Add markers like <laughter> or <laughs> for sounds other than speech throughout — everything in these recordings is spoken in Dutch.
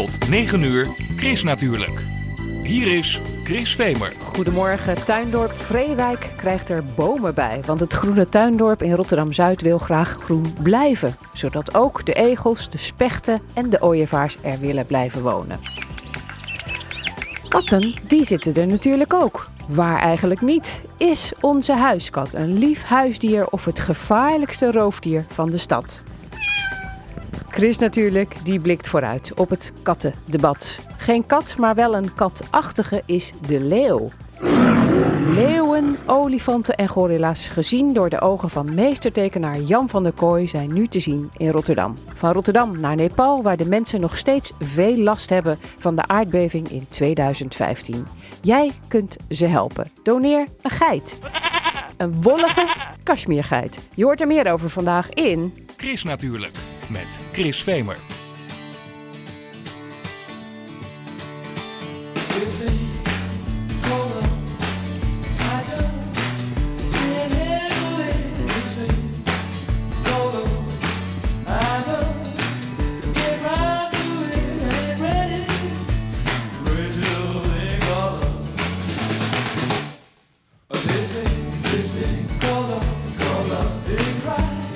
Tot 9 uur, Chris natuurlijk. Hier is Chris Vemer. Goedemorgen. Tuindorp Vreewijk krijgt er bomen bij. Want het groene tuindorp in Rotterdam-Zuid wil graag groen blijven. Zodat ook de egels, de spechten en de ooievaars er willen blijven wonen. Katten, die zitten er natuurlijk ook. Waar eigenlijk niet, is onze huiskat een lief huisdier of het gevaarlijkste roofdier van de stad. Chris natuurlijk, die blikt vooruit op het kattendebat. Geen kat, maar wel een katachtige is de leeuw. Leeuwen, olifanten en gorilla's, gezien door de ogen van meestertekenaar Jan van der Kooi, zijn nu te zien in Rotterdam. Van Rotterdam naar Nepal, waar de mensen nog steeds veel last hebben van de aardbeving in 2015. Jij kunt ze helpen. Doneer een geit. Een wollige <laughs> kashmirgeit. Je hoort er meer over vandaag in... Chris natuurlijk, met Chris Vemer. Call up, call up the cry.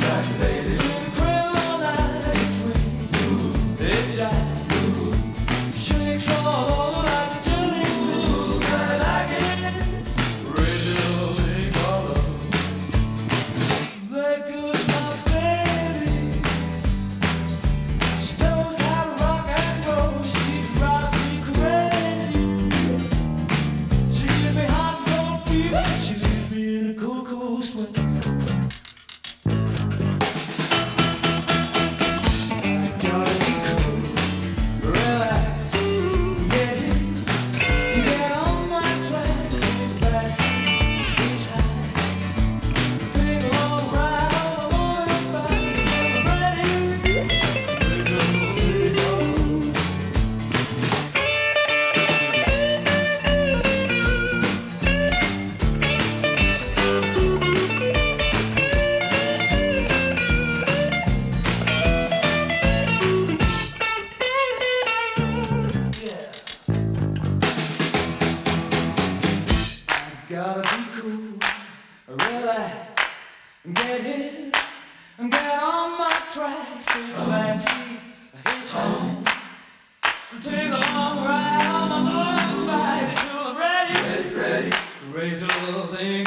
Raise a little thing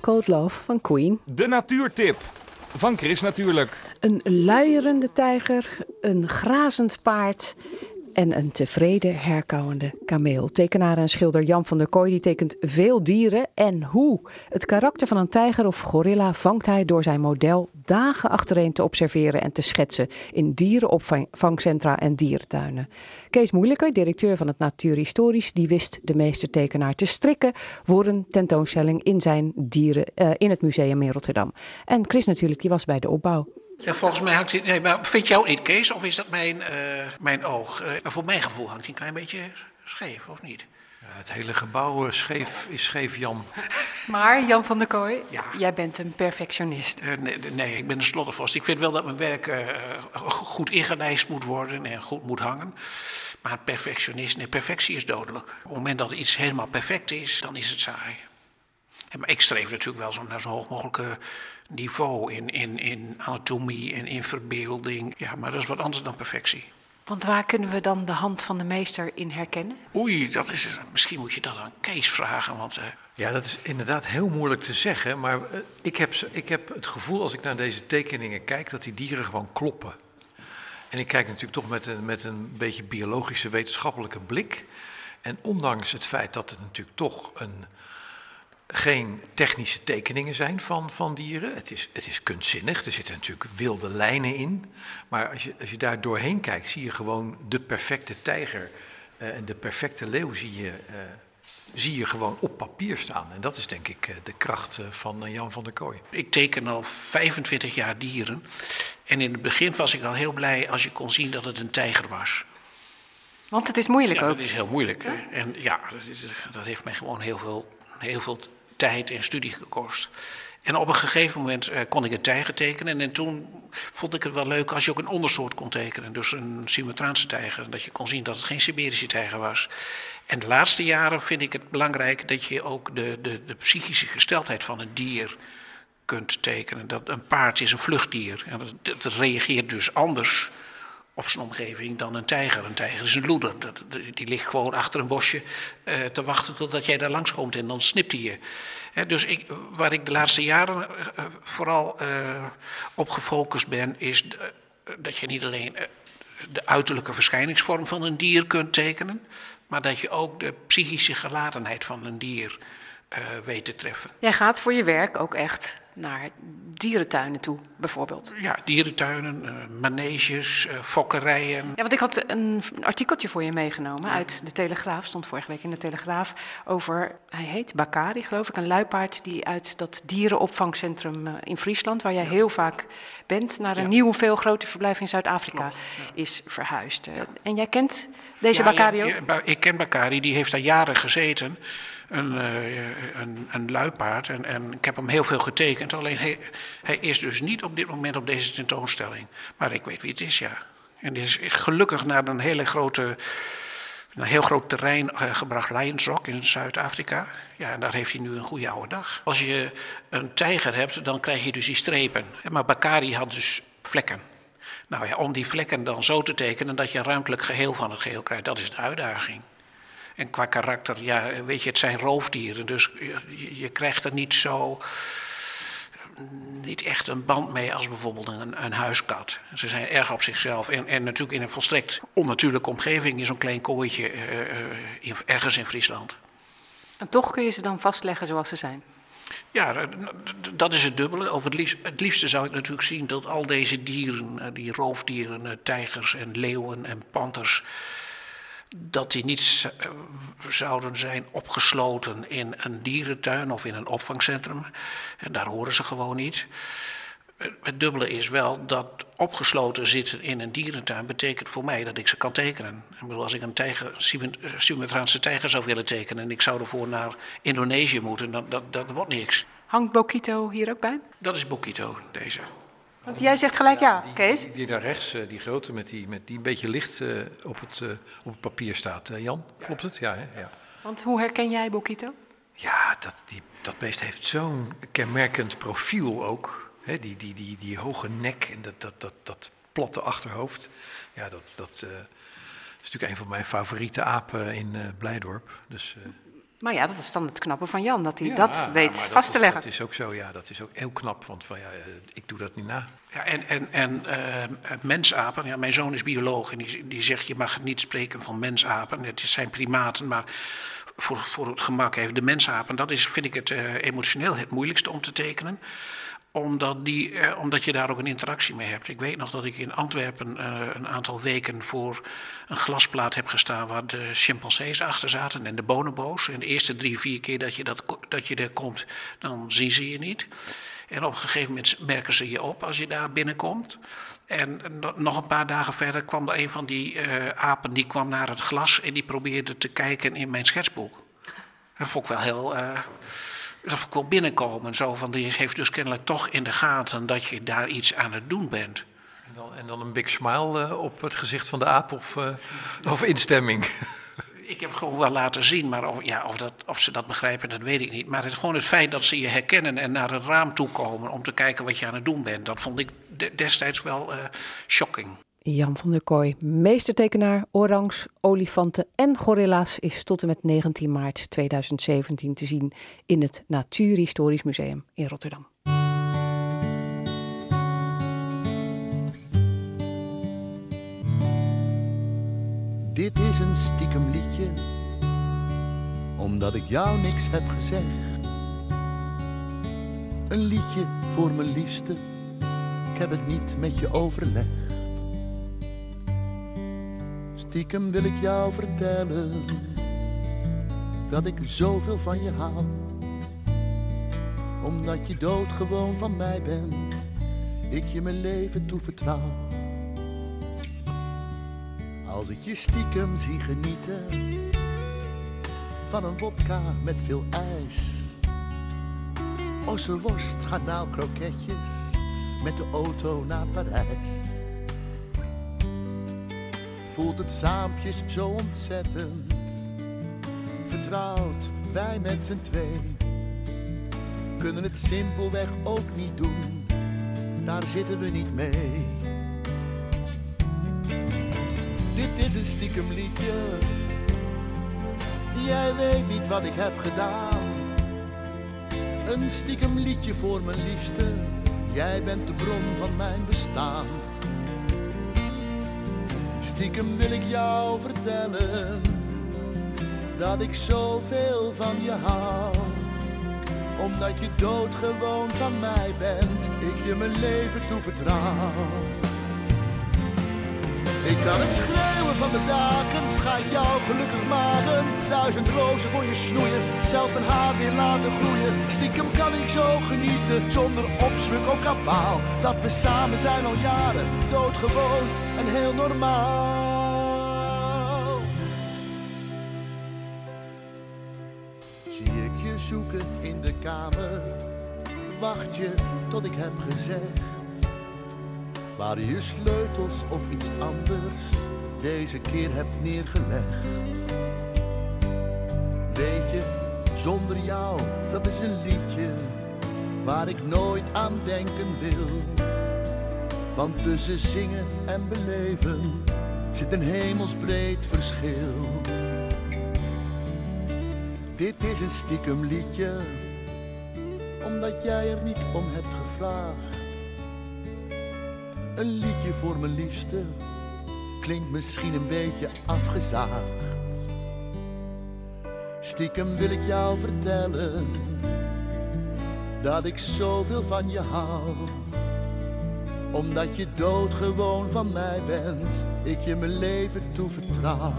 Called Love van Queen. De natuurtip van Chris natuurlijk. Een luierende tijger, een grazend paard en een tevreden herkauwende kameel. Tekenaar en schilder Jan van der Kooi die tekent veel dieren en hoe. Het karakter van een tijger of gorilla vangt hij door zijn model dagen achtereen te observeren en te schetsen in dierenopvangcentra en dierentuinen. Kees Moeilijker, directeur van het Natuurhistorisch, die wist de meestertekenaar te strikken voor een tentoonstelling in zijn dieren uh, in het museum in Rotterdam. En Chris natuurlijk, die was bij de opbouw. Ja, volgens mij hangt hij. Nee, maar vind jij ook niet, Kees? Of is dat mijn, uh, mijn oog? Uh, maar voor mijn gevoel hangt hij een klein beetje scheef, of niet? Ja, het hele gebouw scheef, is scheef, Jan. Maar Jan van der Kooi, ja. jij bent een perfectionist. Uh, nee, nee, ik ben een slottervast. Ik vind wel dat mijn werk goed ingelijst moet worden en goed moet hangen. Maar perfectionist, nee, perfectie is dodelijk. Op het moment dat iets helemaal perfect is, dan is het saai. En, maar ik streef natuurlijk wel zo naar zo hoog mogelijke niveau in, in, in anatomie en in verbeelding. Ja, maar dat is wat anders dan perfectie. Want waar kunnen we dan de hand van de meester in herkennen? Oei, dat is, misschien moet je dat aan Kees vragen. Want, uh... Ja, dat is inderdaad heel moeilijk te zeggen. Maar uh, ik, heb, ik heb het gevoel als ik naar deze tekeningen kijk dat die dieren gewoon kloppen. En ik kijk natuurlijk toch met een, met een beetje biologische wetenschappelijke blik. En ondanks het feit dat het natuurlijk toch een geen technische tekeningen zijn van, van dieren. Het is, het is kunstzinnig, er zitten natuurlijk wilde lijnen in. Maar als je, als je daar doorheen kijkt, zie je gewoon de perfecte tijger uh, en de perfecte leeuw zie je, uh, zie je gewoon op papier staan. En dat is denk ik uh, de kracht van Jan van der Kooi. Ik teken al 25 jaar dieren. En in het begin was ik al heel blij als je kon zien dat het een tijger was. Want het is moeilijk ja, ook. Dat is heel moeilijk. Ja? En ja, dat, is, dat heeft mij gewoon heel veel, heel veel tijd en studie gekost. En op een gegeven moment uh, kon ik een tijger tekenen. En toen vond ik het wel leuk als je ook een ondersoort kon tekenen. Dus een Sumatraanse tijger. Dat je kon zien dat het geen Siberische tijger was. En de laatste jaren vind ik het belangrijk dat je ook de, de, de psychische gesteldheid van een dier kunt tekenen. Dat een paard is een vluchtdier. En dat, dat reageert dus anders op zijn omgeving dan een tijger. Een tijger is een loeder. Die ligt gewoon achter een bosje uh, te wachten totdat jij daar langskomt en dan snipt hij je. Dus ik, waar ik de laatste jaren uh, vooral uh, op gefocust ben, is dat je niet alleen de uiterlijke verschijningsvorm van een dier kunt tekenen, maar dat je ook de psychische geladenheid van een dier weet te treffen. Jij gaat voor je werk ook echt naar dierentuinen toe, bijvoorbeeld? Ja, dierentuinen, uh, maneges, uh, fokkerijen. Ja, want ik had een artikeltje voor je meegenomen uit de Telegraaf, stond vorige week in de Telegraaf, over, hij heet Bakari, geloof ik, een luipaard die uit dat dierenopvangcentrum uh, in Friesland, waar jij ja. heel vaak bent, naar een ja. nieuw, veel groter verblijf in Zuid-Afrika ja. is verhuisd. En jij kent deze Bakari ook? ik ken Bakari, die heeft daar jaren gezeten een, uh, een, luipaard. En, en, ik heb hem heel veel getekend. Alleen hij, hij, is dus niet op dit moment op deze tentoonstelling. Maar ik weet wie het is, ja. En die is gelukkig naar een hele grote. Een heel groot terrein uh, gebracht, Lions Rock in Zuid-Afrika. Ja, en daar heeft hij nu een goede oude dag. Als je een tijger hebt, dan krijg je dus die strepen. Maar Bakari had dus vlekken. Nou ja, om die vlekken dan zo te tekenen dat je een ruimtelijk geheel van het geheel krijgt, dat is de uitdaging. En qua karakter, ja, weet je, het zijn roofdieren. Dus je, je krijgt er niet zo. niet echt een band mee als bijvoorbeeld een, een huiskat. Ze zijn erg op zichzelf. En, en natuurlijk in een volstrekt onnatuurlijke omgeving, in zo'n klein kooitje uh, in, ergens in Friesland. En toch kun je ze dan vastleggen zoals ze zijn? Ja, dat is het dubbele. Over het, liefst, het liefste zou ik natuurlijk zien dat al deze dieren, die roofdieren, tijgers en leeuwen en panters dat die niet zouden zijn opgesloten in een dierentuin of in een opvangcentrum. En daar horen ze gewoon niet. Het dubbele is wel dat opgesloten zitten in een dierentuin betekent voor mij dat ik ze kan tekenen. Ik bedoel, als ik een tijger, Sumatraanse tijger zou willen tekenen en ik zou ervoor naar Indonesië moeten, dan, dat, dat wordt niks. Hangt Bokito hier ook bij? Dat is Bokito, deze. Want jij zegt gelijk ja, die, Kees? Die, die, daar rechts, die grote met die, met die een beetje licht uh, op, het, uh, op het papier staat. Uh, Jan, klopt het? Ja, hè? ja. Want hoe herken jij Bokito? Ja, dat, die, dat beest heeft zo'n kenmerkend profiel ook. Hè? Die, die, die, die hoge nek en dat, dat, dat, dat platte achterhoofd. Ja, dat, dat is natuurlijk een van mijn favoriete apen in Blijdorp. Dus, maar ja, dat is dan het knappe van Jan, dat hij ja, dat weet dat vast te leggen. Dat is ook zo, ja, dat is ook heel knap, want van, ja, ik doe dat niet na. Ja, en en, en uh, mensapen, ja, mijn zoon is bioloog en die, die zegt je mag niet spreken van mensapen. Het zijn primaten, maar voor, voor het gemak even de mensapen, dat is, vind ik het uh, emotioneel het moeilijkste om te tekenen omdat, die, eh, omdat je daar ook een interactie mee hebt. Ik weet nog dat ik in Antwerpen uh, een aantal weken voor een glasplaat heb gestaan waar de chimpansees achter zaten en de bonobo's. En de eerste drie, vier keer dat je, dat, dat je er komt, dan zien ze je niet. En op een gegeven moment merken ze je op als je daar binnenkomt. En nog een paar dagen verder kwam er een van die uh, apen, die kwam naar het glas en die probeerde te kijken in mijn schetsboek. Dat vond ik wel heel... Uh, dat vond ik wel binnenkomen. Zo van, die heeft dus kennelijk toch in de gaten dat je daar iets aan het doen bent. En dan, en dan een big smile uh, op het gezicht van de aap of, uh, of instemming? Ik heb gewoon wel laten zien, maar of, ja, of, dat, of ze dat begrijpen, dat weet ik niet. Maar het, gewoon het feit dat ze je herkennen en naar het raam toe komen om te kijken wat je aan het doen bent, dat vond ik destijds wel uh, shocking. Jan van der Kooi, meestertekenaar, orangs, olifanten en gorilla's, is tot en met 19 maart 2017 te zien in het Natuurhistorisch Museum in Rotterdam. Dit is een stiekem liedje, omdat ik jou niks heb gezegd. Een liedje voor mijn liefste, ik heb het niet met je overlegd. Stiekem wil ik jou vertellen dat ik zoveel van je hou. Omdat je doodgewoon van mij bent, ik je mijn leven toevertrouw. Als ik je stiekem zie genieten van een wodka met veel ijs. Ossenworst, garnaalkroketjes met de auto naar Parijs. Voelt het saampjes zo ontzettend, vertrouwd wij met z'n twee. Kunnen het simpelweg ook niet doen, daar zitten we niet mee. Dit is een stiekem liedje. Jij weet niet wat ik heb gedaan. Een stiekem liedje voor mijn liefste. Jij bent de bron van mijn bestaan. Stiekem wil ik jou vertellen dat ik zoveel van je hou. Omdat je doodgewoon van mij bent, ik je mijn leven toevertrouw. Ik kan het schreeuwen van de daken, ga jou gelukkig maken. Duizend rozen voor je snoeien, zelf mijn haar weer laten groeien. Stiekem kan ik zo genieten, zonder opsmuk of kabaal. Dat we samen zijn al jaren, doodgewoon en heel normaal. Zie ik je zoeken in de kamer, wacht je tot ik heb gezegd. Waar je sleutels of iets anders deze keer hebt neergelegd. Weet je, zonder jou, dat is een liedje waar ik nooit aan denken wil. Want tussen zingen en beleven zit een hemelsbreed verschil. Dit is een stiekem liedje, omdat jij er niet om hebt gevraagd. Een liedje voor mijn liefste klinkt misschien een beetje afgezaagd. Stiekem wil ik jou vertellen dat ik zoveel van je hou. Omdat je doodgewoon van mij bent, ik je mijn leven toevertrouw.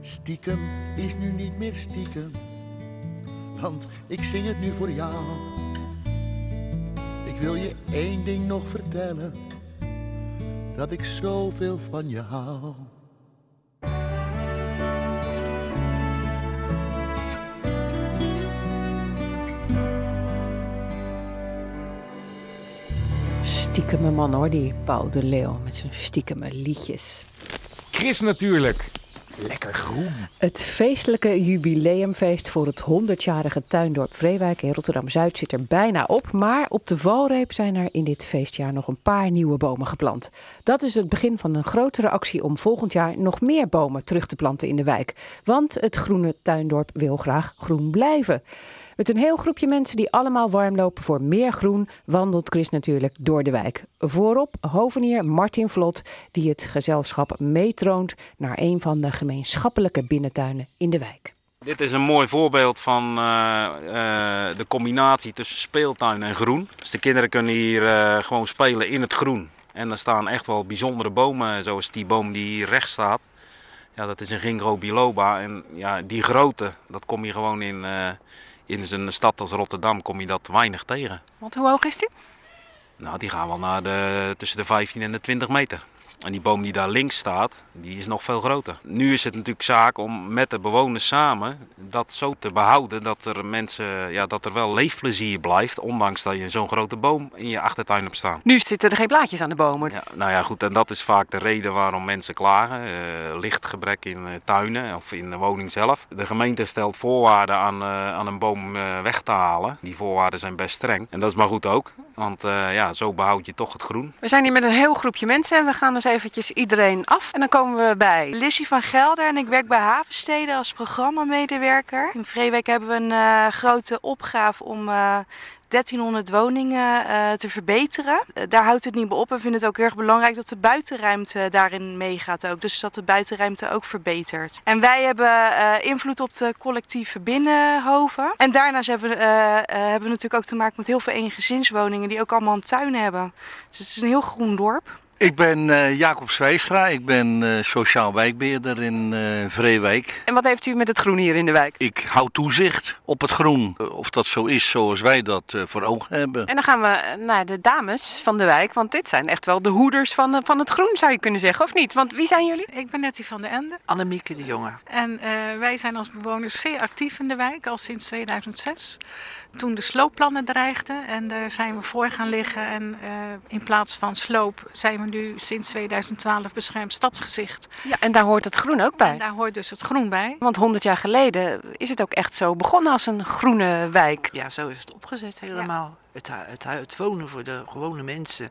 Stiekem is nu niet meer stiekem, want ik zing het nu voor jou. Wil je één ding nog vertellen: dat ik zoveel van je hou. Stiekeme man hoor, die Paul de Leeuw met zijn stiekeme liedjes. Chris natuurlijk. Lekker groen. Het feestelijke jubileumfeest voor het 100-jarige tuindorp Vreewijk in Rotterdam-Zuid zit er bijna op. Maar op de valreep zijn er in dit feestjaar nog een paar nieuwe bomen geplant. Dat is het begin van een grotere actie om volgend jaar nog meer bomen terug te planten in de wijk. Want het groene tuindorp wil graag groen blijven. Met een heel groepje mensen die allemaal warm lopen voor meer groen, wandelt Chris natuurlijk door de wijk. Voorop hovenier Martin Vlot, die het gezelschap meetroont naar een van de gemeenschappelijke binnentuinen in de wijk. Dit is een mooi voorbeeld van eh, eh, de combinatie tussen speeltuin en groen. Dus de kinderen kunnen hier eh, gewoon spelen in het groen. En er staan echt wel bijzondere bomen, zoals die boom die hier rechts staat. Ja, dat is een ginkgo biloba. En ja, die grootte, dat kom je gewoon in, in een stad als Rotterdam, kom je dat weinig tegen. Want hoe hoog is die? Nou, die gaan wel naar de, tussen de 15 en de 20 meter. En die boom die daar links staat, die is nog veel groter. Nu is het natuurlijk zaak om met de bewoners samen dat zo te behouden dat er mensen, ja, dat er wel leefplezier blijft, ondanks dat je zo'n grote boom in je achtertuin hebt staan. Nu zitten er geen blaadjes aan de bomen. Ja, nou ja, goed, en dat is vaak de reden waarom mensen klagen. Eh, lichtgebrek in eh, tuinen of in de woning zelf. De gemeente stelt voorwaarden aan, eh, aan een boom eh, weg te halen. Die voorwaarden zijn best streng. En dat is maar goed ook, want eh, ja, zo behoud je toch het groen. We zijn hier met een heel groepje mensen en we gaan dus eventjes iedereen af. En dan komen we bij Lissy van Gelder en ik werk bij Havensteden als programmamedewerker. In Vreewijk hebben we een eh, grote opgave om eh, 1300 woningen eh, te verbeteren. Eh, daar houdt het niet bij op. We vinden het ook heel erg belangrijk dat de buitenruimte daarin meegaat ook. Dus dat de buitenruimte ook verbetert. En wij hebben eh, invloed op de collectieve binnenhoven. En daarnaast hebben, we, hebben we natuurlijk ook te maken met heel veel eengezinswoningen die ook allemaal een tuin hebben. Dus het is een heel groen dorp. Ik ben eh, Jacob Zwijstra, ik ben eh, sociaal wijkbeheerder in eh Vreewijk. En wat heeft u met het groen hier in de wijk? Ik hou toezicht op het groen, of dat zo is zoals wij dat voor ogen hebben. En dan gaan we naar de dames van de wijk, want dit zijn echt wel de hoeders van, van het groen, zou je kunnen zeggen, of niet? Want wie zijn jullie? Ik ben Nettie van de Ende Annemieke de Jonge. en eh, wij zijn als bewoners zeer actief in de wijk al sinds 2006. Toen de sloopplannen dreigden en daar zijn we voor gaan liggen en eh, in plaats van sloop zijn we nu sinds 2012 beschermd stadsgezicht. Ja, en daar hoort het groen ook En bij. daar hoort dus het groen bij. Want 100 jaar geleden is het ook echt zo begonnen als een groene wijk. Ja, zo is het opgezet helemaal. Het, hu- het, hu- het wonen voor de gewone mensen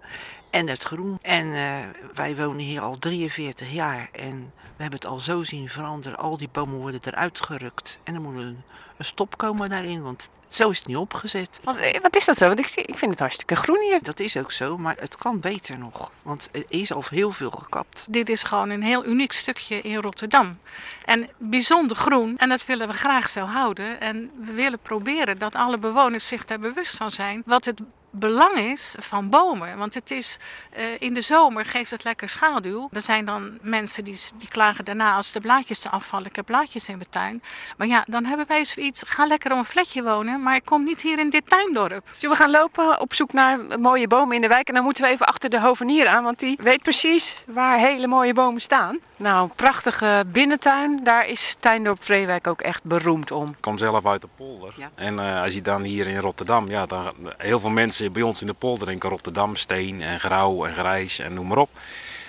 en het groen. En eh, wij wonen hier al 43 jaar en we hebben het al zo zien veranderen. Al die bomen worden eruit gerukt en er moet een, een stop komen daarin, want zo is het niet opgezet. Wat, eh, wat is dat zo? Want ik, ik vind het hartstikke groen hier. Dat is ook zo, maar het kan beter nog, want er is al heel veel gekapt. Dit is gewoon een heel uniek stukje in Rotterdam. En bijzonder groen. En dat willen we graag zo houden. En we willen proberen dat alle bewoners zich daar bewust van zijn. Wat het belang is van bomen. Want het is, eh, in de zomer geeft het lekker schaduw. Er zijn dan mensen die, die klagen daarna als de blaadjes eraf vallen. Ik heb blaadjes in mijn tuin. Maar ja, dan hebben wij zoiets. Ga lekker op een vlekje wonen. Maar kom niet hier in dit tuindorp. Zullen we gaan lopen op zoek naar mooie bomen in de wijk? En dan moeten we even achter de hovenier aan, want die weet precies waar hele mooie bomen staan. Nou, een prachtige binnentuin. Daar is Tuindorp Vreewijk ook echt beroemd om. Ik kom zelf uit de polder. Ja. En eh, als je dan hier in Rotterdam, ja, dan heel veel mensen bij ons in de polder denken Rotterdam, steen en grauw en grijs en noem maar op.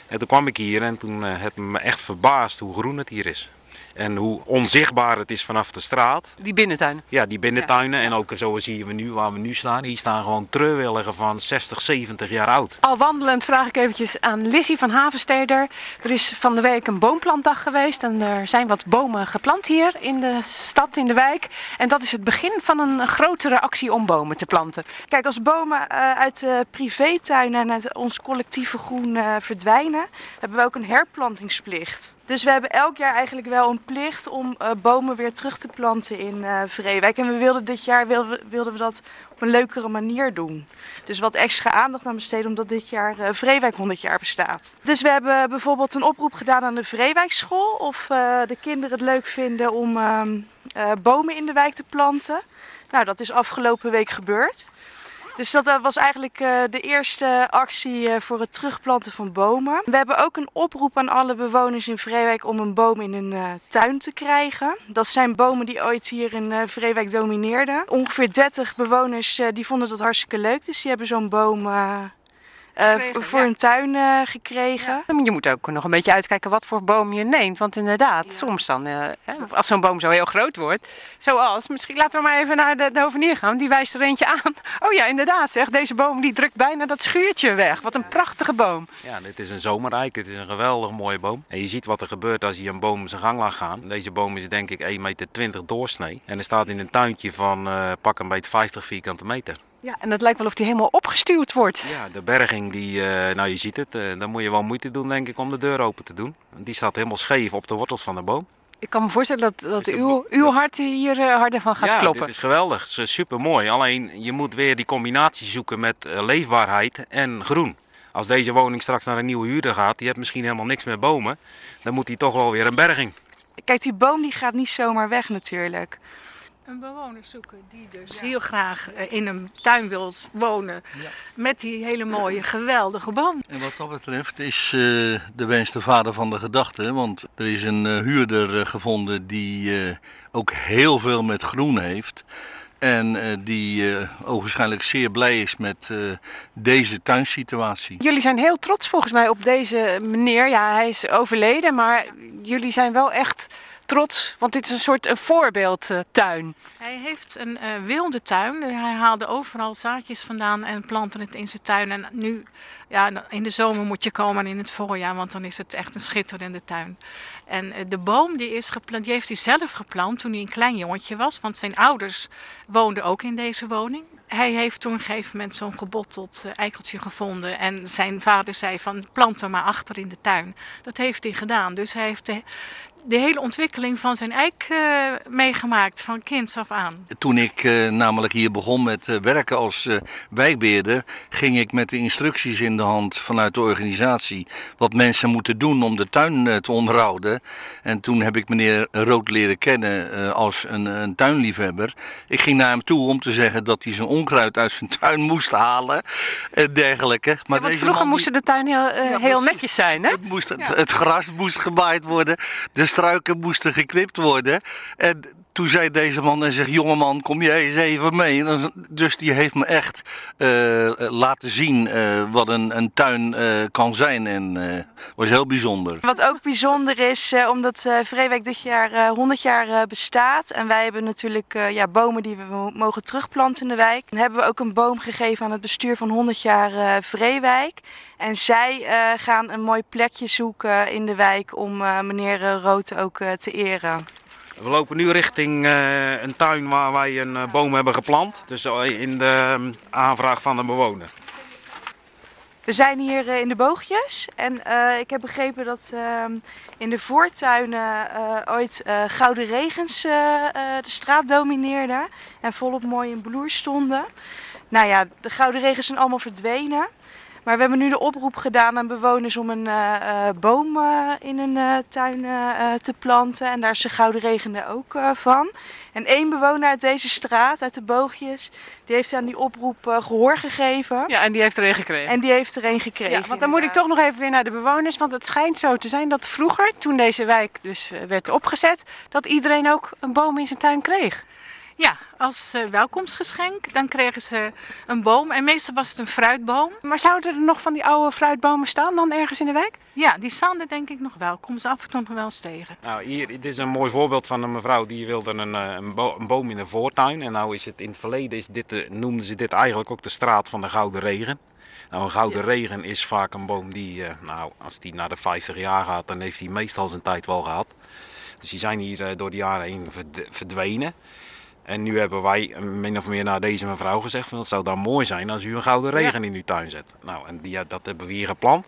En toen kwam ik hier en toen eh, heb me echt verbaasd hoe groen het hier is. En hoe onzichtbaar het is vanaf de straat. Die binnentuin. Ja, die binnentuinen en ook zo zien we nu waar we nu staan. Hier staan gewoon treurwilligen van 60, 70 jaar oud. Al wandelend vraag ik eventjes aan Lizzie van Havensteder. Er is van de week een boomplantdag geweest en er zijn wat bomen geplant hier in de stad, in de wijk. En dat is het begin van een grotere actie om bomen te planten. Kijk, als bomen eh, uit de privétuinen en uit ons collectieve groen eh, verdwijnen, hebben we ook een herplantingsplicht. Dus we hebben elk jaar eigenlijk wel een plicht om eh, bomen weer terug te planten in eh Vreewijk. En we wilden dit jaar wilden, wilden we dat op een leukere manier doen. Dus wat extra aandacht aan besteden omdat dit jaar eh Vreewijk 100 jaar bestaat. Dus we hebben bijvoorbeeld een oproep gedaan aan de Vreewijkschool of de kinderen het leuk vinden om ehm, eh, bomen in de wijk te planten. Nou, dat is afgelopen week gebeurd. Dus dat eh, was eigenlijk eh, de eerste actie eh, voor het terugplanten van bomen. We hebben ook een oproep aan alle bewoners in Vreewijk om een boom in hun tuin te krijgen. Dat zijn bomen die ooit hier in Vreewijk domineerden. Ongeveer 30 bewoners die vonden dat hartstikke leuk, dus die hebben zo'n boom Gekregen, voor ja. hun tuin eh, gekregen. Je moet ook nog een beetje uitkijken wat voor boom je neemt. Want inderdaad, soms dan, eh, hè, als zo'n boom zo heel groot wordt. Zoals, misschien laten we maar even naar de, de hovenier gaan. Die wijst er eentje aan. Oh ja, inderdaad zeg. Deze boom die drukt bijna dat schuurtje weg. Wat een prachtige boom. Ja, dit is een zomerrijk. Dit is een geweldig mooie boom. En je ziet wat er gebeurt als je een boom zijn gang laat gaan. Deze boom is denk ik 1,20 meter doorsnee. En er staat in een tuintje van eh, pak een beetje 50 vierkante meter. Ja, en het lijkt wel of die helemaal opgestuurd wordt. Ja, de berging, die, eh, nou je ziet het, eh, dan moet je wel moeite doen denk ik om de deur open te doen. Die staat helemaal scheef op de wortels van de boom. Ik kan me voorstellen dat, dat uw, uw hart hier eh, harder van gaat ja, kloppen. dit is geweldig. Het is super mooi. Alleen je moet weer die combinatie zoeken met leefbaarheid en groen. Als deze woning straks naar een nieuwe huurder gaat, die heeft misschien helemaal niks meer bomen, dan moet hij toch wel weer een berging. Kijk, die boom die gaat niet zomaar weg natuurlijk. Een bewoner zoeken die dus heel graag eh, in een tuin wil wonen. Met die hele mooie, geweldige boom. En wat dat betreft is eh, de wens de vader van de gedachte. Want er is een eh, huurder gevonden die eh, ook heel veel met groen heeft. En eh, die eh ogenschijnlijk zeer blij is met eh, deze tuinsituatie. Jullie zijn heel trots volgens mij op deze meneer. Ja, hij is overleden, maar jullie zijn wel echt trots, want dit is een soort een voorbeeldtuin. Hij heeft een eh, wilde tuin. Hij haalde overal zaadjes vandaan en plantte het in zijn tuin. En nu, ja, in de zomer moet je komen en in het voorjaar, want dan is het echt een schitterende tuin. En eh, de boom die, is geplant, die heeft hij zelf geplant toen hij een klein jongetje was. Want zijn ouders woonden ook in deze woning. hij heeft toen op een gegeven moment zo'n gebotteld eikeltje gevonden. En zijn vader zei van plant er maar achter in de tuin. Dat heeft hij gedaan. Dus hij heeft de, de hele ontwikkeling van zijn eik uh, meegemaakt, van kinds af aan. Toen ik uh, namelijk hier begon met uh, werken als wijkbeheerder, ging ik met de instructies in de hand vanuit de organisatie wat mensen moeten doen om de tuin te onderhouden. En toen heb ik meneer Rood leren kennen als een, een, tuinliefhebber. Ik ging naar hem toe om te zeggen dat hij zijn onkruid uit zijn tuin moest halen en dergelijke. Maar ja, want vroeger moest de tuin heel, ja, heel netjes zijn, hè? Het, moest, het, het gras moest gemaaid worden. Dus struiken moesten geknipt worden. En toen zei deze man en zegt, jongeman, kom jij eens even mee. Dus die heeft me echt uh, laten zien uh, wat een, een tuin uh, kan zijn en was heel bijzonder. Wat ook bijzonder is, omdat Vreewijk dit jaar 100 jaar bestaat. En wij hebben natuurlijk ja, bomen die we mogen terugplanten in de wijk. Dan hebben we ook een boom gegeven aan het bestuur van 100 jaar Vreewijk. En zij gaan een mooi plekje zoeken in de wijk om meneer Rood ook te eren. We lopen nu richting uh, een tuin waar wij een uh, boom hebben geplant. Dus in de um, aanvraag van de bewoner. We zijn hier in de boogjes en ik heb begrepen dat ehm, in de voortuinen ooit gouden regens de straat domineerden en volop mooi in bloer stonden. Nou ja, de gouden regens zijn allemaal verdwenen. Maar we hebben nu de oproep gedaan aan bewoners om een uh, uh, boom uh, in hun tuin te planten. En daar is de Gouden Regende ook van. En één bewoner uit deze straat, uit de Boogjes, die heeft aan die oproep gehoor gegeven. Ja, en die heeft er een gekregen. En die heeft er een gekregen. Ja, want dan moet ik toch nog even weer naar de bewoners. Want het schijnt zo te zijn dat vroeger, toen deze wijk dus werd opgezet, dat iedereen ook een boom in zijn tuin kreeg. Ja, als uh, welkomstgeschenk. Dan kregen ze een boom. En meestal was het een fruitboom. Maar zouden er nog van die oude fruitbomen staan dan ergens in de wijk? Ja, die staan er denk ik nog wel. Komen ze af en toe nog wel eens tegen. Nou, hier, dit is een mooi voorbeeld van een mevrouw die wilde een, eh, een, bo een boom in de voortuin. En nou is het in het verleden, is dit de, noemden ze dit eigenlijk ook de straat van de Gouden Regen. Nou, een gouden ja. regen is vaak een boom die, uh, nou, als die naar de 50 jaar gaat, dan heeft hij meestal zijn tijd wel gehad. Dus die zijn hier uh, door de jaren heen verdwenen. En nu hebben wij min of meer naar deze mevrouw gezegd: van, het zou dan mooi zijn als u een gouden regen ja. in uw tuin zet. Nou, en die, dat hebben we hier gepland.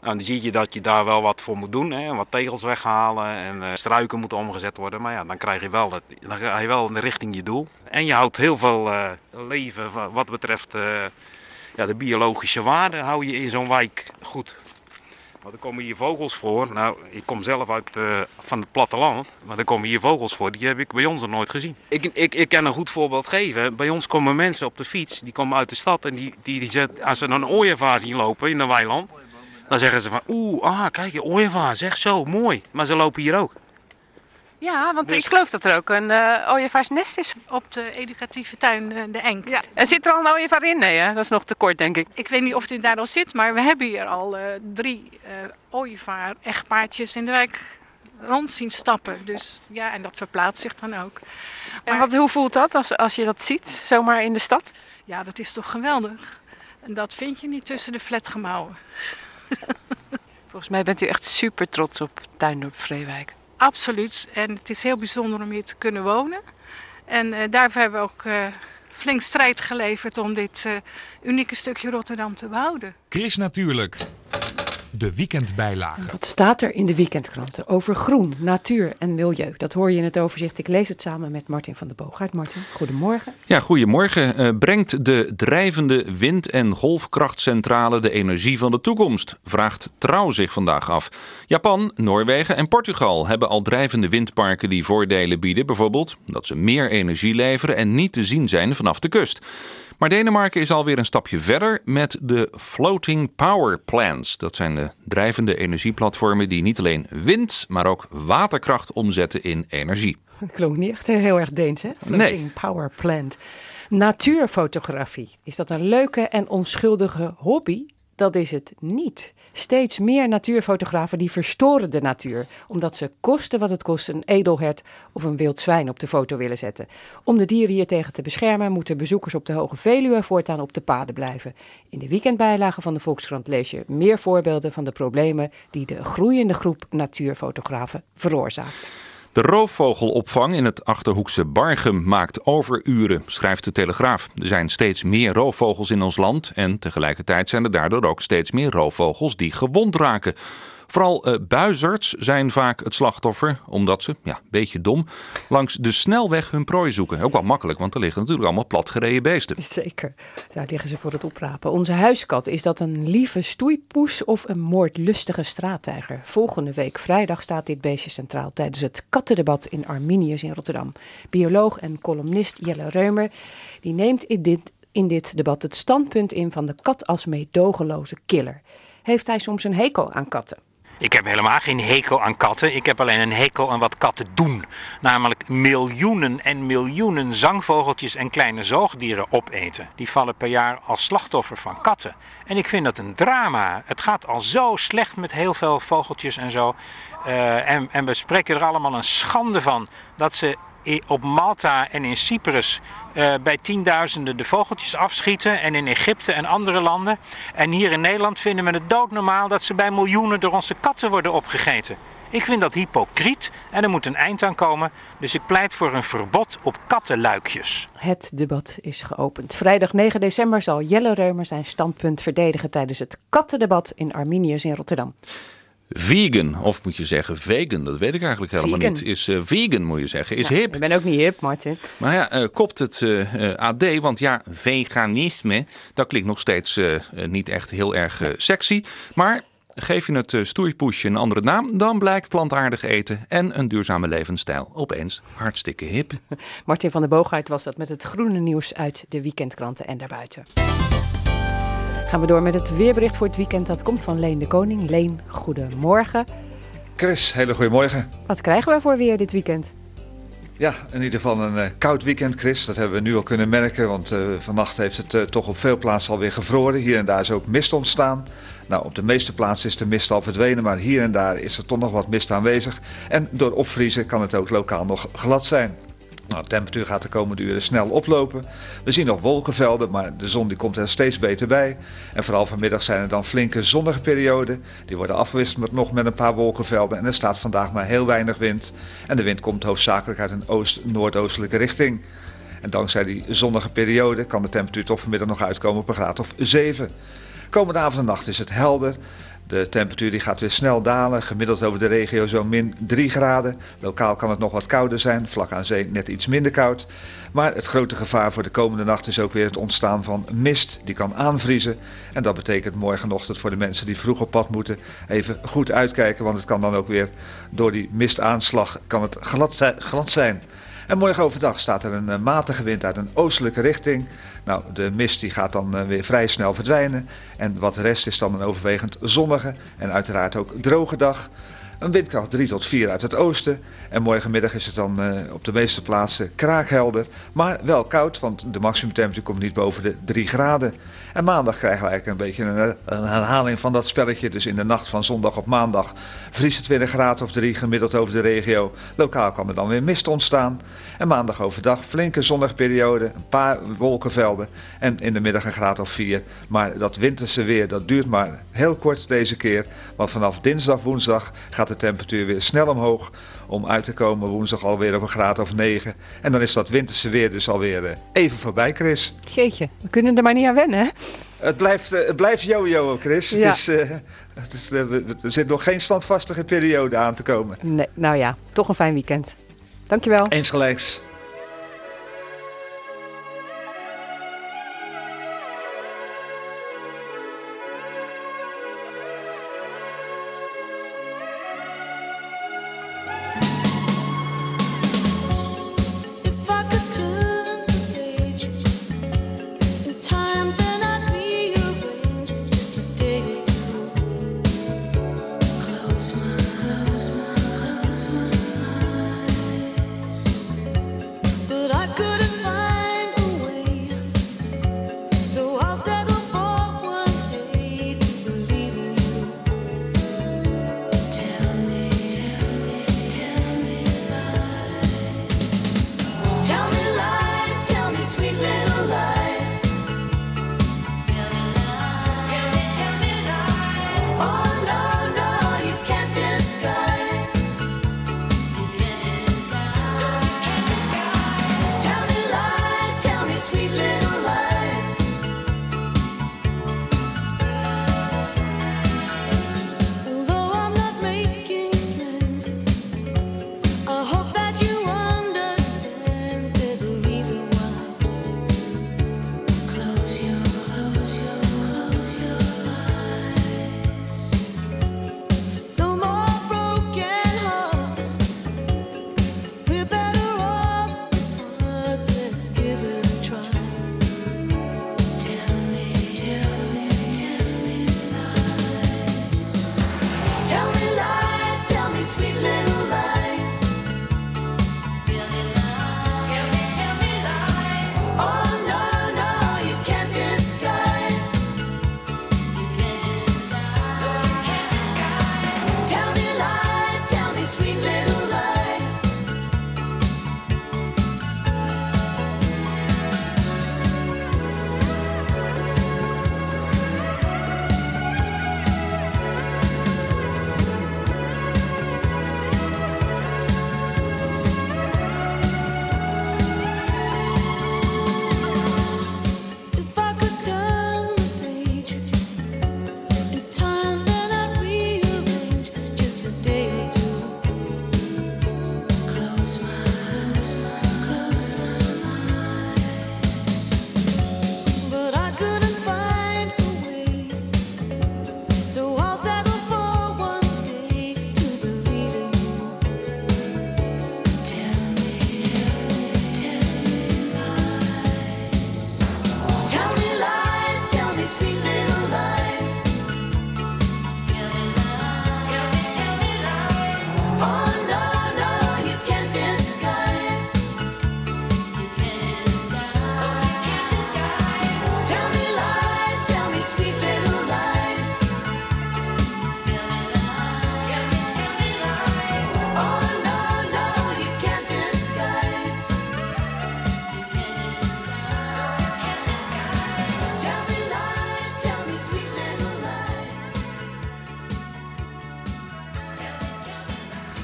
Nou, dan zie je dat je daar wel wat voor moet doen. Hè? Wat tegels weghalen en uh, struiken moeten omgezet worden. Maar ja, dan krijg je wel, dat, dan ga je wel in de richting je doel. En je houdt heel veel uh, leven wat betreft uh, ja, de biologische waarde hou je in zo'n wijk goed. Want er komen hier vogels voor. Nou, ik kom zelf uit uh, van het platteland. Maar er komen hier vogels voor. Die heb ik bij ons nog nooit gezien. Ik, ik, ik kan een goed voorbeeld geven. Bij ons komen mensen op de fiets. Die komen uit de stad. En die, die, die als ze een ooievaar zien lopen in een weiland. Dan zeggen ze van, oeh, ah, kijk, ooievaar. Zeg zo, mooi. Maar ze lopen hier ook. Ja, want dus... ik geloof dat er ook een uh, ooievaarsnest is. Op de educatieve tuin uh, De Enk. Ja. En zit er al een ooievaar in? Nee, hè? dat is nog te kort, denk ik. Ik weet niet of dit daar al zit, maar we hebben hier al uh, drie ooievaar-echtpaardjes in de wijk rond zien stappen. Dus ja, en dat verplaatst zich dan ook. En wat, hoe voelt dat als, als je dat ziet, zomaar in de stad? Ja, dat is toch geweldig. En dat vind je niet tussen de flatgemouwen. <laughs> Volgens mij bent u echt super trots op Tuindorp Vreewijk. Absoluut. En het is heel bijzonder om hier te kunnen wonen. En uh, daarvoor hebben we ook uh, flink strijd geleverd om dit uh, unieke stukje Rotterdam te behouden. Chris Natuurlijk. De weekendbijlage. Wat staat er in de weekendkranten over groen, natuur en milieu? Dat hoor je in het overzicht. Ik lees het samen met Martin van der Boogaard. Martin, goedemorgen. Ja, goedemorgen. Uh, brengt de drijvende wind- en golfkrachtcentrale de energie van de toekomst? Vraagt Trouw zich vandaag af. Japan, Noorwegen en Portugal hebben al drijvende windparken die voordelen bieden. Bijvoorbeeld dat ze meer energie leveren en niet te zien zijn vanaf de kust. Maar Denemarken is alweer een stapje verder met de Floating Power Plants. Dat zijn de drijvende energieplatformen die niet alleen wind, maar ook waterkracht omzetten in energie. Dat klonk niet echt heel erg Deens, hè? Floating nee. Power Plant. Natuurfotografie. Is dat een leuke en onschuldige hobby? Dat is het niet. Steeds meer natuurfotografen die verstoren de natuur, omdat ze kosten wat het kost een edelhert of een wild zwijn op de foto willen zetten. Om de dieren hiertegen te beschermen, moeten bezoekers op de Hoge Veluwe voortaan op de paden blijven. In de weekendbijlage van de Volkskrant lees je meer voorbeelden van de problemen die de groeiende groep natuurfotografen veroorzaakt. De roofvogelopvang in het Achterhoekse Bargem maakt overuren, schrijft de Telegraaf. Er zijn steeds meer roofvogels in ons land en tegelijkertijd zijn er daardoor ook steeds meer roofvogels die gewond raken. Vooral uh, zijn vaak het slachtoffer, omdat ze, ja, beetje dom, langs de snelweg hun prooi zoeken. Ook wel makkelijk, want er liggen natuurlijk allemaal platgereden beesten. Zeker, daar liggen ze voor het oprapen. Onze huiskat, is dat een lieve stoeipoes of een moordlustige straattijger? Volgende week vrijdag staat dit beestje centraal tijdens het kattendebat in Arminius in Rotterdam. Bioloog en columnist Jelle Reumer, die neemt in dit, in dit debat het standpunt in van de kat als meedogenloze killer. Heeft hij soms een hekel aan katten? Ik heb helemaal geen hekel aan katten. Ik heb alleen een hekel aan wat katten doen. Namelijk miljoenen en miljoenen zangvogeltjes en kleine zoogdieren opeten. Die vallen per jaar als slachtoffer van katten. En ik vind dat een drama. Het gaat al zo slecht met heel veel vogeltjes en zo. Uh, en, en we spreken er allemaal een schande van dat ze op Malta en in Cyprus uh, bij tienduizenden de vogeltjes afschieten. En in Egypte en andere landen. En hier in Nederland vinden we het doodnormaal dat ze bij miljoenen door onze katten worden opgegeten. Ik vind dat hypocriet en er moet een eind aan komen. Dus ik pleit voor een verbod op kattenluikjes. Het debat is geopend. Vrijdag 9 december zal Jelle Reumer zijn standpunt verdedigen tijdens het kattendebat in Arminius in Rotterdam. Vegan, of moet je zeggen vegan, dat weet ik eigenlijk helemaal niet. Is uh, vegan, moet je zeggen, is hip. Ik ben ook niet hip, Martin. Maar ja, uh, kopt het uh, AD, want ja, veganisme, dat klinkt nog steeds niet echt heel erg sexy. Maar geef je het stoeipoesje een andere naam, dan blijkt plantaardig eten en een duurzame levensstijl opeens hartstikke hip. <laughs> Martin van der Boogaard was dat met het groene nieuws uit de weekendkranten en daarbuiten. Gaan we door met het weerbericht voor het weekend. Dat komt van Leen de Koning. Leen, goedemorgen. Chris, hele goedemorgen. Wat krijgen we voor weer dit weekend? Ja, in ieder geval een uh, koud weekend, Chris. Dat hebben we nu al kunnen merken, want uh, vannacht heeft het uh, toch op veel plaatsen alweer gevroren. Hier en daar is ook mist ontstaan. Nou, op de meeste plaatsen is de mist al verdwenen, maar hier en daar is er toch nog wat mist aanwezig. En door opvriezen kan het ook lokaal nog glad zijn. Nou, de temperatuur gaat de komende uren snel oplopen. We zien nog wolkenvelden, maar de zon die komt er steeds beter bij. En vooral vanmiddag zijn er dan flinke zonnige perioden. Die worden afgewisseld met nog met een paar wolkenvelden. En er staat vandaag maar heel weinig wind. En de wind komt hoofdzakelijk uit een oost-noordoostelijke richting. En dankzij die zonnige periode kan de temperatuur toch vanmiddag nog uitkomen op een graad of 7. Komende avond en nacht is het helder. De temperatuur die gaat weer snel dalen. Gemiddeld over de regio zo'n min 3 graden. Lokaal kan het nog wat kouder zijn. Vlak aan zee net iets minder koud. Maar het grote gevaar voor de komende nacht is ook weer het ontstaan van mist. Die kan aanvriezen. En dat betekent morgenochtend voor de mensen die vroeg op pad moeten... even goed uitkijken. Want het kan dan ook weer door die mistaanslag kan het glad zijn. En morgen overdag staat er een eh, matige wind uit een oostelijke richting. Nou, de mist die gaat dan eh, weer vrij snel verdwijnen. En wat de rest is dan een overwegend zonnige en uiteraard ook droge dag. Een windkracht 3 tot 4 uit het oosten. En morgenmiddag is het dan uh, op de meeste plaatsen kraakhelder. Maar wel koud, want de maximumtemperatuur komt niet boven de 3 graden. En maandag krijgen we eigenlijk een beetje een, een, herhaling van dat spelletje. Dus in de nacht van zondag op maandag vriest het weer een graad of 3 gemiddeld over de regio. Lokaal kan er dan weer mist ontstaan. En maandag overdag flinke zonnige periode, een paar wolkenvelden. En in de middag een graad of 4. Maar dat winterse weer dat duurt maar heel kort deze keer. Want vanaf dinsdag, woensdag gaat de temperatuur weer snel omhoog om uit te komen woensdag alweer op een graad of 9. En dan is dat winterse weer dus alweer eh, even voorbij, Chris. Jeetje, we kunnen er maar niet aan wennen, hè? Het blijft, uh, het blijft yo-yo, Chris. Ja. Het is, uh, het is, er zit nog geen standvastige periode aan te komen. Nee, nou ja, toch een fijn weekend. Dankjewel. Eens gelijks.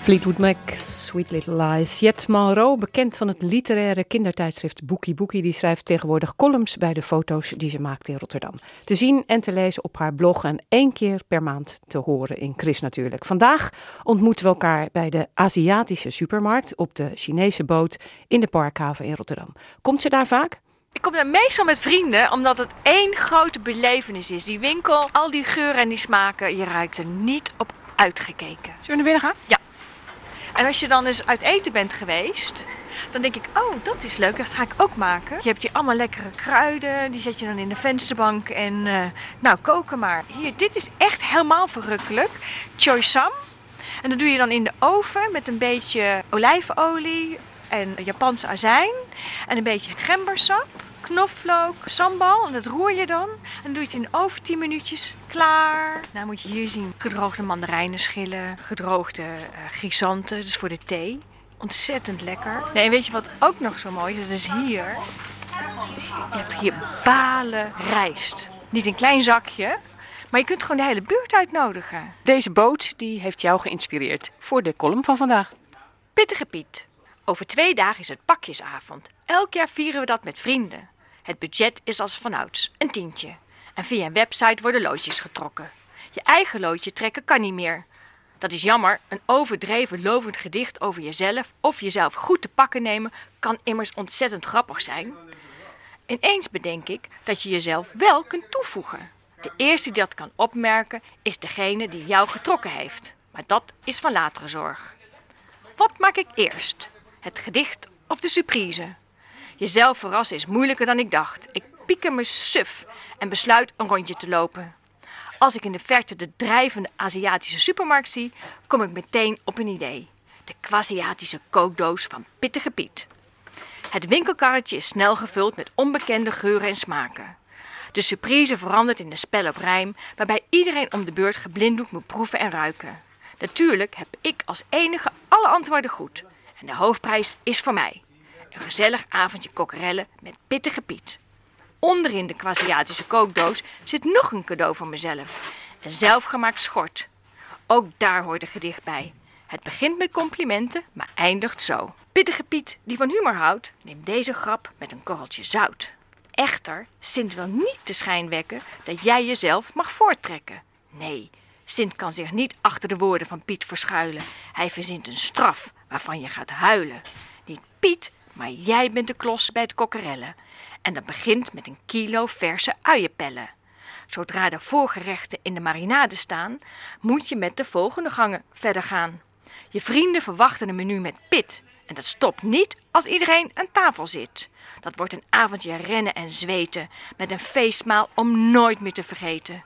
Fleetwood Mac, Sweet Little Lies. Jet Monroe, bekend van het literaire kindertijdschrift Boekie Boekie, die schrijft tegenwoordig columns bij de foto's die ze maakt in Rotterdam. Te zien en te lezen op haar blog en één keer per maand te horen in Chris natuurlijk. Vandaag ontmoeten we elkaar bij de Aziatische supermarkt op de Chinese boot in de Parkhaven in Rotterdam. Komt ze daar vaak? Ik kom daar meestal met vrienden, omdat het één grote belevenis is. Die winkel, al die geuren en die smaken, je ruikt er niet op uitgekeken. Zullen we naar binnen gaan? Ja. En als je dan eens uit eten bent geweest, dan denk ik, oh, dat is leuk, dat ga ik ook maken. Je hebt hier allemaal lekkere kruiden, die zet je dan in de vensterbank en uh, nou, koken maar. Hier, dit is echt helemaal verrukkelijk. Choi sam. En dat doe je dan in de oven met een beetje olijfolie en Japanse azijn en een beetje gembersap knoflook, sambal en dat roer je dan. En dan doe je het in over 10 minuutjes. Klaar. Nou moet je hier zien gedroogde mandarijnenschillen, gedroogde uh, grisanten, dus voor de thee. Ontzettend lekker. Nee, en weet je wat ook nog zo mooi is? Dat is hier. Je hebt hier balen rijst. Niet een klein zakje, maar je kunt gewoon de hele buurt uitnodigen. Deze boot die heeft jou geïnspireerd voor de column van vandaag. Pittige Piet. Over twee dagen is het pakjesavond. Elk jaar vieren we dat met vrienden. Het budget is als vanouds, een tientje. En via een website worden loodjes getrokken. Je eigen loodje trekken kan niet meer. Dat is jammer, een overdreven lovend gedicht over jezelf of jezelf goed te pakken nemen kan immers ontzettend grappig zijn. Ineens bedenk ik dat je jezelf wel kunt toevoegen. De eerste die dat kan opmerken is degene die jou getrokken heeft. Maar dat is van latere zorg. Wat maak ik eerst? Het gedicht of de surprise? Jezelf verrassen is moeilijker dan ik dacht. Ik pieker me suf en besluit een rondje te lopen. Als ik in de verte de drijvende Aziatische supermarkt zie, kom ik meteen op een idee. De Quasiatische kookdoos van Pittige Piet. Het winkelkarretje is snel gevuld met onbekende geuren en smaken. De surprise verandert in een spel op rijm, waarbij iedereen om de beurt geblinddoekt moet proeven en ruiken. Natuurlijk heb ik als enige alle antwoorden goed. En de hoofdprijs is voor mij. Een gezellig avondje kokkerellen met pittige Piet. Onderin de Quasiatische kookdoos zit nog een cadeau voor mezelf. Een zelfgemaakt schort. Ook daar hoort een gedicht bij. Het begint met complimenten, maar eindigt zo. Pittige Piet, die van humor houdt, neemt deze grap met een korreltje zout. Echter, Sint wil niet de schijn wekken dat jij jezelf mag voorttrekken. Nee, Sint kan zich niet achter de woorden van Piet verschuilen. Hij verzint een straf waarvan je gaat huilen. Niet Piet, maar jij bent de klos bij het kokkerellen. En dat begint met een kilo verse uienpellen. Zodra de voorgerechten in de marinade staan, moet je met de volgende gangen verder gaan. Je vrienden verwachten een menu met pit. En dat stopt niet als iedereen aan tafel zit. Dat wordt een avondje rennen en zweten, met een feestmaal om nooit meer te vergeten.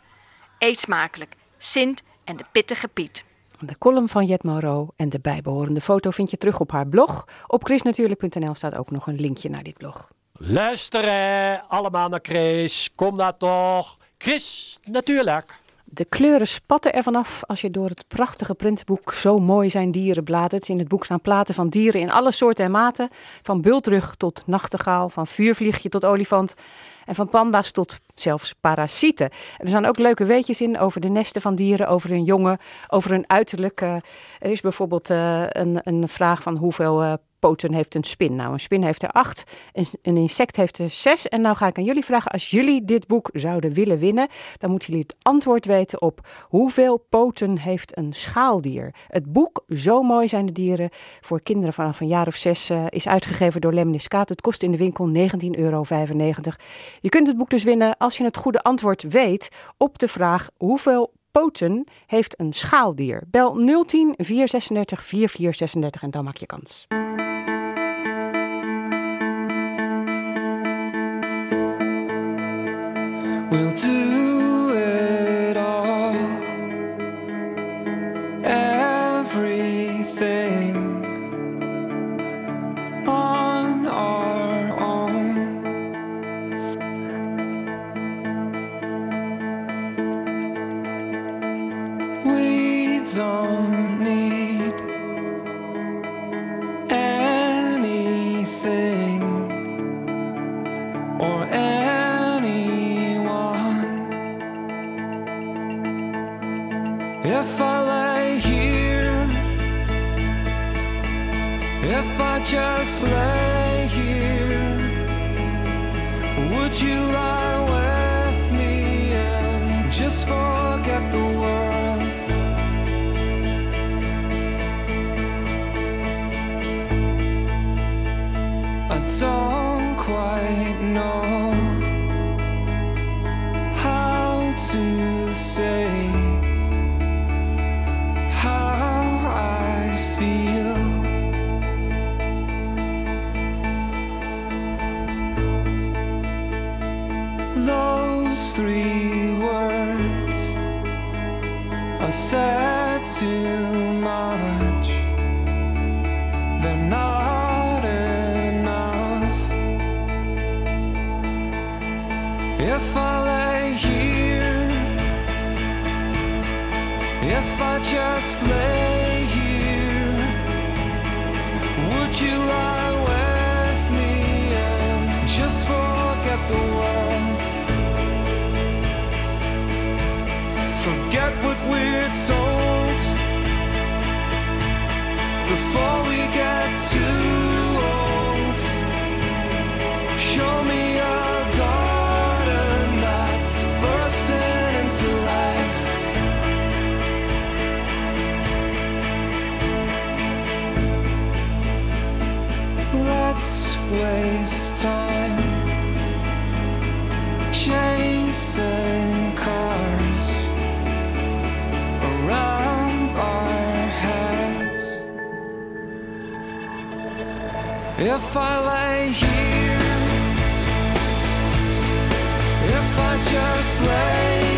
Eet smakelijk, Sint en de pittige Piet. De column van Jet Moreau en de bijbehorende foto vind je terug op haar blog. Op chrisnatuurlijk.nl staat ook nog een linkje naar dit blog. Luisteren allemaal naar Chris. Kom nou toch. Chris, natuurlijk. De kleuren spatten er vanaf als je door het prachtige printboek Zo mooi zijn dieren bladert. In het boek staan platen van dieren in alle soorten en maten. Van bultrug tot nachtegaal, van vuurvliegje tot olifant. En van panda's tot zelfs parasieten. er staan ook leuke weetjes in over de nesten van dieren, over hun jongen, over hun uiterlijk. er is bijvoorbeeld uh, een, een vraag van hoeveel uh, poten heeft een spin? Nou, een spin heeft er acht, een, insect heeft er zes. En nou ga ik aan jullie vragen, als jullie dit boek zouden willen winnen, dan moeten jullie het antwoord weten op hoeveel poten heeft een schaaldier? Het boek Zo mooi zijn de dieren voor kinderen vanaf een jaar of zes uh, is uitgegeven door Lemniskaat. Het kost in de winkel 19,95 euro. Je kunt het boek dus winnen als je het goede antwoord weet op de vraag hoeveel poten heeft een schaaldier. Bel 010 436 4436 en dan maak je kans. will do. Those three words are said too much. If I lay here, if I just lay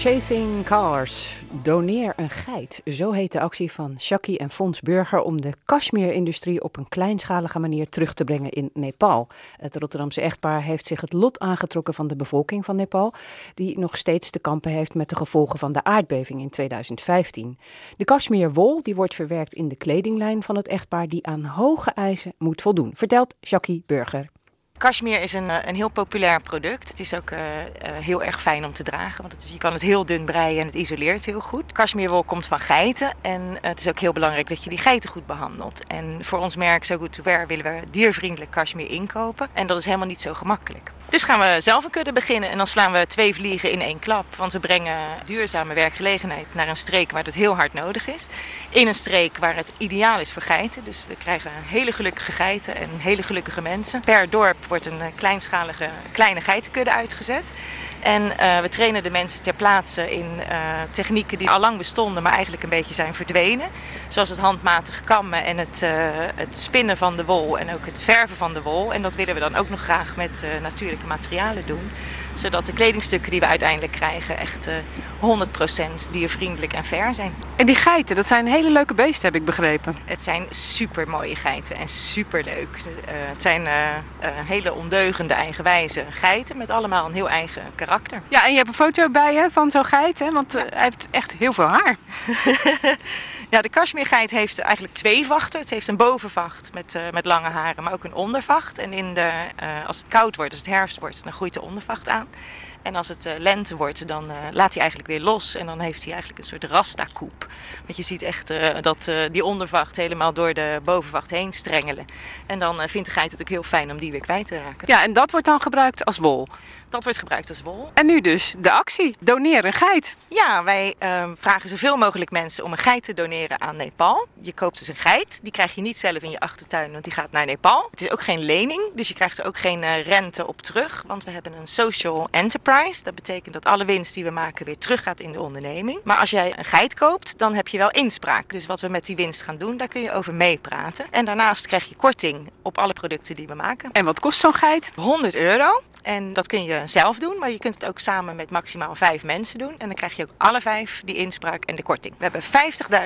Chasing Cars. Doneer een geit. Zo heet de actie van Shaki en Fons Burger om de Kashmir-industrie op een kleinschalige manier terug te brengen in Nepal. Het Rotterdamse echtpaar heeft zich het lot aangetrokken van de bevolking van Nepal, die nog steeds te kampen heeft met de gevolgen van de aardbeving in 2015. De Kashmir-wol die wordt verwerkt in de kledinglijn van het echtpaar die aan hoge eisen moet voldoen, vertelt Shaki Burger. Cashmere is een, eh, een heel populair product. Het is ook eh, eh, heel erg fijn om te dragen, want het is, je kan het heel dun breien en het isoleert heel goed. Cashmerewol komt van geiten en het is ook heel belangrijk dat je die geiten goed behandelt. En voor ons merk So Good To Wear willen we diervriendelijk cashmere inkopen en dat is helemaal niet zo gemakkelijk. Dus gaan we zelf een kudde beginnen en dan slaan we twee vliegen in één klap. Want we brengen duurzame werkgelegenheid naar een streek waar het heel hard nodig is. In een streek waar het ideaal is voor geiten. Dus we krijgen hele gelukkige geiten en hele gelukkige mensen. Per dorp wordt een eh, kleinschalige kleine geitenkudde uitgezet. En eh, we trainen de mensen ter plaatse in eh, technieken die al lang bestonden, maar eigenlijk een beetje zijn verdwenen. Zoals het handmatig kammen en het, eh, het spinnen van de wol en ook het verven van de wol. En dat willen we dan ook nog graag met natuurlijke materialen doen. Zodat de kledingstukken die we uiteindelijk krijgen echt eh 100% diervriendelijk en fair zijn. En die geiten, dat zijn hele leuke beesten, heb ik begrepen. Het zijn super mooie geiten en super leuk. het zijn eh, eh, hele ondeugende, eigenwijze geiten met allemaal een heel eigen karakter. Ja, en je hebt een foto bij je van zo'n geit, hè? want eh, hij heeft echt heel veel haar. <laughs> Ja, de kashmirgeit heeft eigenlijk twee vachten. Het heeft een bovenvacht met, eh, met lange haren, maar ook een ondervacht. En in de, eh, als het koud wordt, als het herfst wordt, dan groeit de ondervacht aan. En als het eh, lente wordt, dan eh, laat hij eigenlijk weer los. En dan heeft hij eigenlijk een soort rasta-koep. Want je ziet echt eh, dat die ondervacht helemaal door de bovenvacht heen strengelen. En dan vindt de geit het ook heel fijn om die weer kwijt te raken. Ja, en dat wordt dan gebruikt als wol. Dat wordt gebruikt als wol. En nu dus de actie, doneer een geit. Ja, wij ehm, vragen zoveel mogelijk mensen om een geit te doneren aan Nepal. Je koopt dus een geit, die krijg je niet zelf in je achtertuin, want die gaat naar Nepal. Het is ook geen lening, dus je krijgt er ook geen eh, rente op terug, want we hebben een social enterprise enterprise. Dat betekent dat alle winst die we maken weer teruggaat in de onderneming. Maar als jij een geit koopt, dan heb je wel inspraak. Dus wat we met die winst gaan doen, daar kun je over meepraten. En daarnaast krijg je korting op alle producten die we maken. En wat kost zo'n geit? 100 euro. En dat kun je zelf doen, maar je kunt het ook samen met maximaal vijf mensen doen. En dan krijg je ook alle vijf die inspraak en de korting. We hebben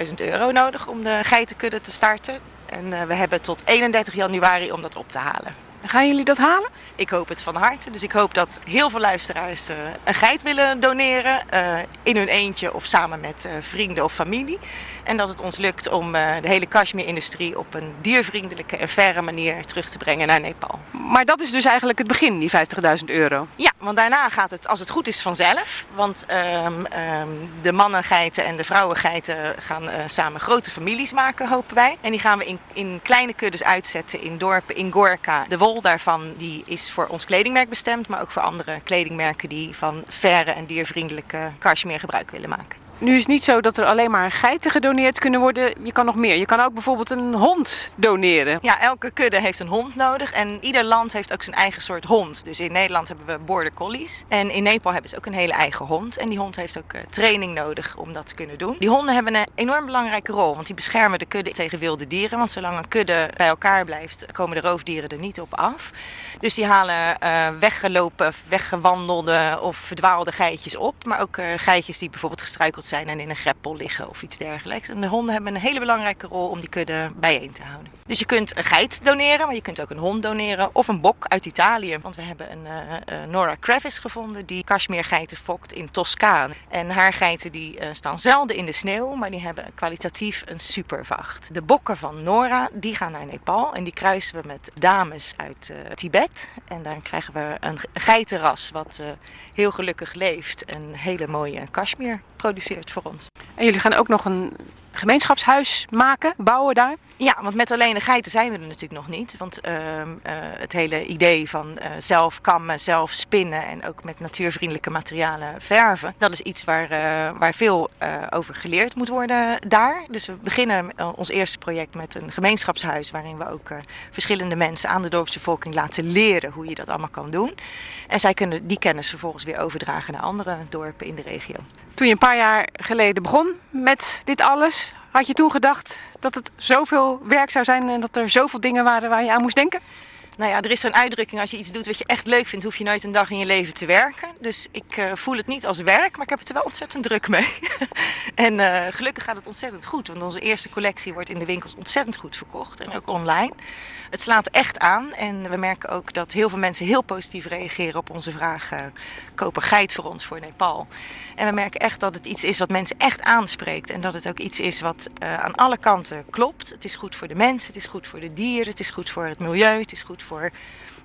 50.000 euro nodig om de geitenkudde te starten. En uh, we hebben tot 31 januari om dat op te halen. Gaan jullie dat halen? Ik hoop het van harte. Dus ik hoop dat heel veel luisteraars uh, een geit willen doneren. Uh, in hun eentje of samen met vrienden of familie. En dat het ons lukt om de hele Kashmir-industrie op een diervriendelijke en faire manier terug te brengen naar Nepal. Maar dat is dus eigenlijk het begin, die 50.000 euro? Ja, want daarna gaat het, als het goed is, vanzelf. Want um, um, de mannengeiten en de vrouwengeiten gaan samen grote families maken, hopen wij. En die gaan we in, in kleine kuddes uitzetten in dorpen, in Gorka. De wol daarvan die is voor ons kledingmerk bestemd, maar ook voor andere kledingmerken die van verre en diervriendelijke cashmere gebruik willen maken. Nu is het niet zo dat er alleen maar geiten gedoneerd kunnen worden. Je kan nog meer. Je kan ook bijvoorbeeld een hond doneren. Ja, elke kudde heeft een hond nodig. En ieder land heeft ook zijn eigen soort hond. Dus in Nederland hebben we border collies. En in Nepal hebben ze ook een hele eigen hond. En die hond heeft ook uh, training nodig om dat te kunnen doen. Die honden hebben een enorm belangrijke rol. Want die beschermen de kudde tegen wilde dieren. Want zolang een kudde bij elkaar blijft, komen de roofdieren er niet op af. Dus die halen uh, weggelopen, weggewandelde of verdwaalde geitjes op. Maar ook uh, geitjes die bijvoorbeeld gestruikeld zijn en in een greppel liggen of iets dergelijks. En de honden hebben een hele belangrijke rol om die kudde bijeen te houden. Dus je kunt een geit doneren, maar je kunt ook een hond doneren of een bok uit Italië. Want we hebben een uh, uh, Nora Kravis gevonden die Kashmirgeiten fokt in Toscane. En haar geiten die uh, staan zelden in de sneeuw, maar die hebben kwalitatief een supervacht. De bokken van Nora die gaan naar Nepal en die kruisen we met dames uit Tibet. En daar krijgen we een geitenras wat heel gelukkig leeft en hele mooie Kashmir produceert voor ons. En jullie gaan ook nog een gemeenschapshuis maken, bouwen daar? Ja, want met alleen de geiten zijn we er natuurlijk nog niet. Want uh, uh, het hele idee van uh, zelf kammen, zelf spinnen en ook met natuurvriendelijke materialen verven, dat is iets waar, waar veel over geleerd moet worden daar. Dus we beginnen ons eerste project met een gemeenschapshuis waarin we ook verschillende mensen aan de dorpsbevolking laten leren hoe je dat allemaal kan doen. En zij kunnen die kennis vervolgens weer overdragen naar andere dorpen in de regio. Toen je een paar jaar geleden begon met dit alles, had je toen gedacht dat het zoveel werk zou zijn en dat er zoveel dingen waren waar je aan moest denken? Nou ja, er is zo'n uitdrukking, als je iets doet wat je echt leuk vindt, hoef je nooit een dag in je leven te werken. Dus ik uh, voel het niet als werk, maar ik heb het er wel ontzettend druk mee. <laughs> en uh, gelukkig gaat het ontzettend goed, want onze eerste collectie wordt in de winkels ontzettend goed verkocht en ook online. Het slaat echt aan en we merken ook dat heel veel mensen heel positief reageren op onze vraag: uh, geit voor ons voor Nepal. En we merken echt dat het iets is wat mensen echt aanspreekt en dat het ook iets is wat aan alle kanten klopt. Het is goed voor de mensen, het is goed voor de dieren, het is goed voor het milieu, het is goed voor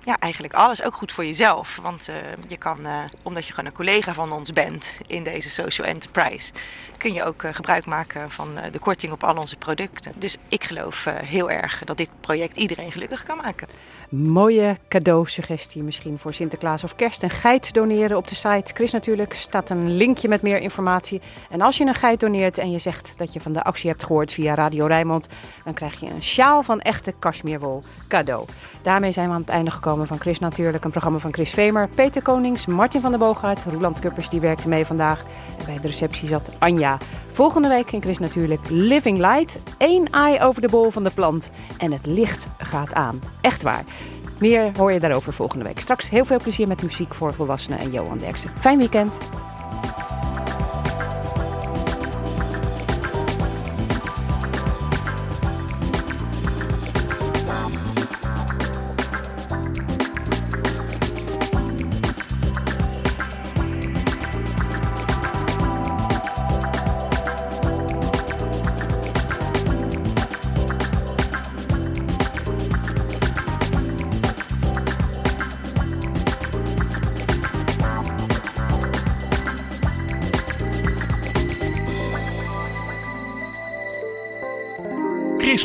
ja, eigenlijk alles. Ook goed voor jezelf. Want uh, je kan, uh, omdat je gewoon een collega van ons bent in deze social enterprise, kun je ook uh, gebruik maken van de korting op al onze producten. Dus ik geloof heel erg dat dit project iedereen gelukkig kan maken. Mooie cadeausuggestie misschien voor Sinterklaas of Kerst. Een geit doneren op de site. Chris natuurlijk staat een linkje met meer informatie. En als je een geit doneert en je zegt dat je van de actie hebt gehoord via Radio Rijnmond, dan krijg je een sjaal van echte cashmerewol cadeau. Daarmee zijn we aan het einde gekomen van Chris natuurlijk. Een programma van Chris Vemer, Peter Konings, Martin van der Boogaard, Roland Kuppers die werkte mee vandaag. En bij de receptie zat Anja. Volgende week in Chris natuurlijk Living Light. Eén eye over de bol van de plant. En het licht gaat aan. Echt waar. Meer hoor je daarover volgende week. Straks heel veel plezier met muziek voor volwassenen en Johan Derksen. Fijn weekend.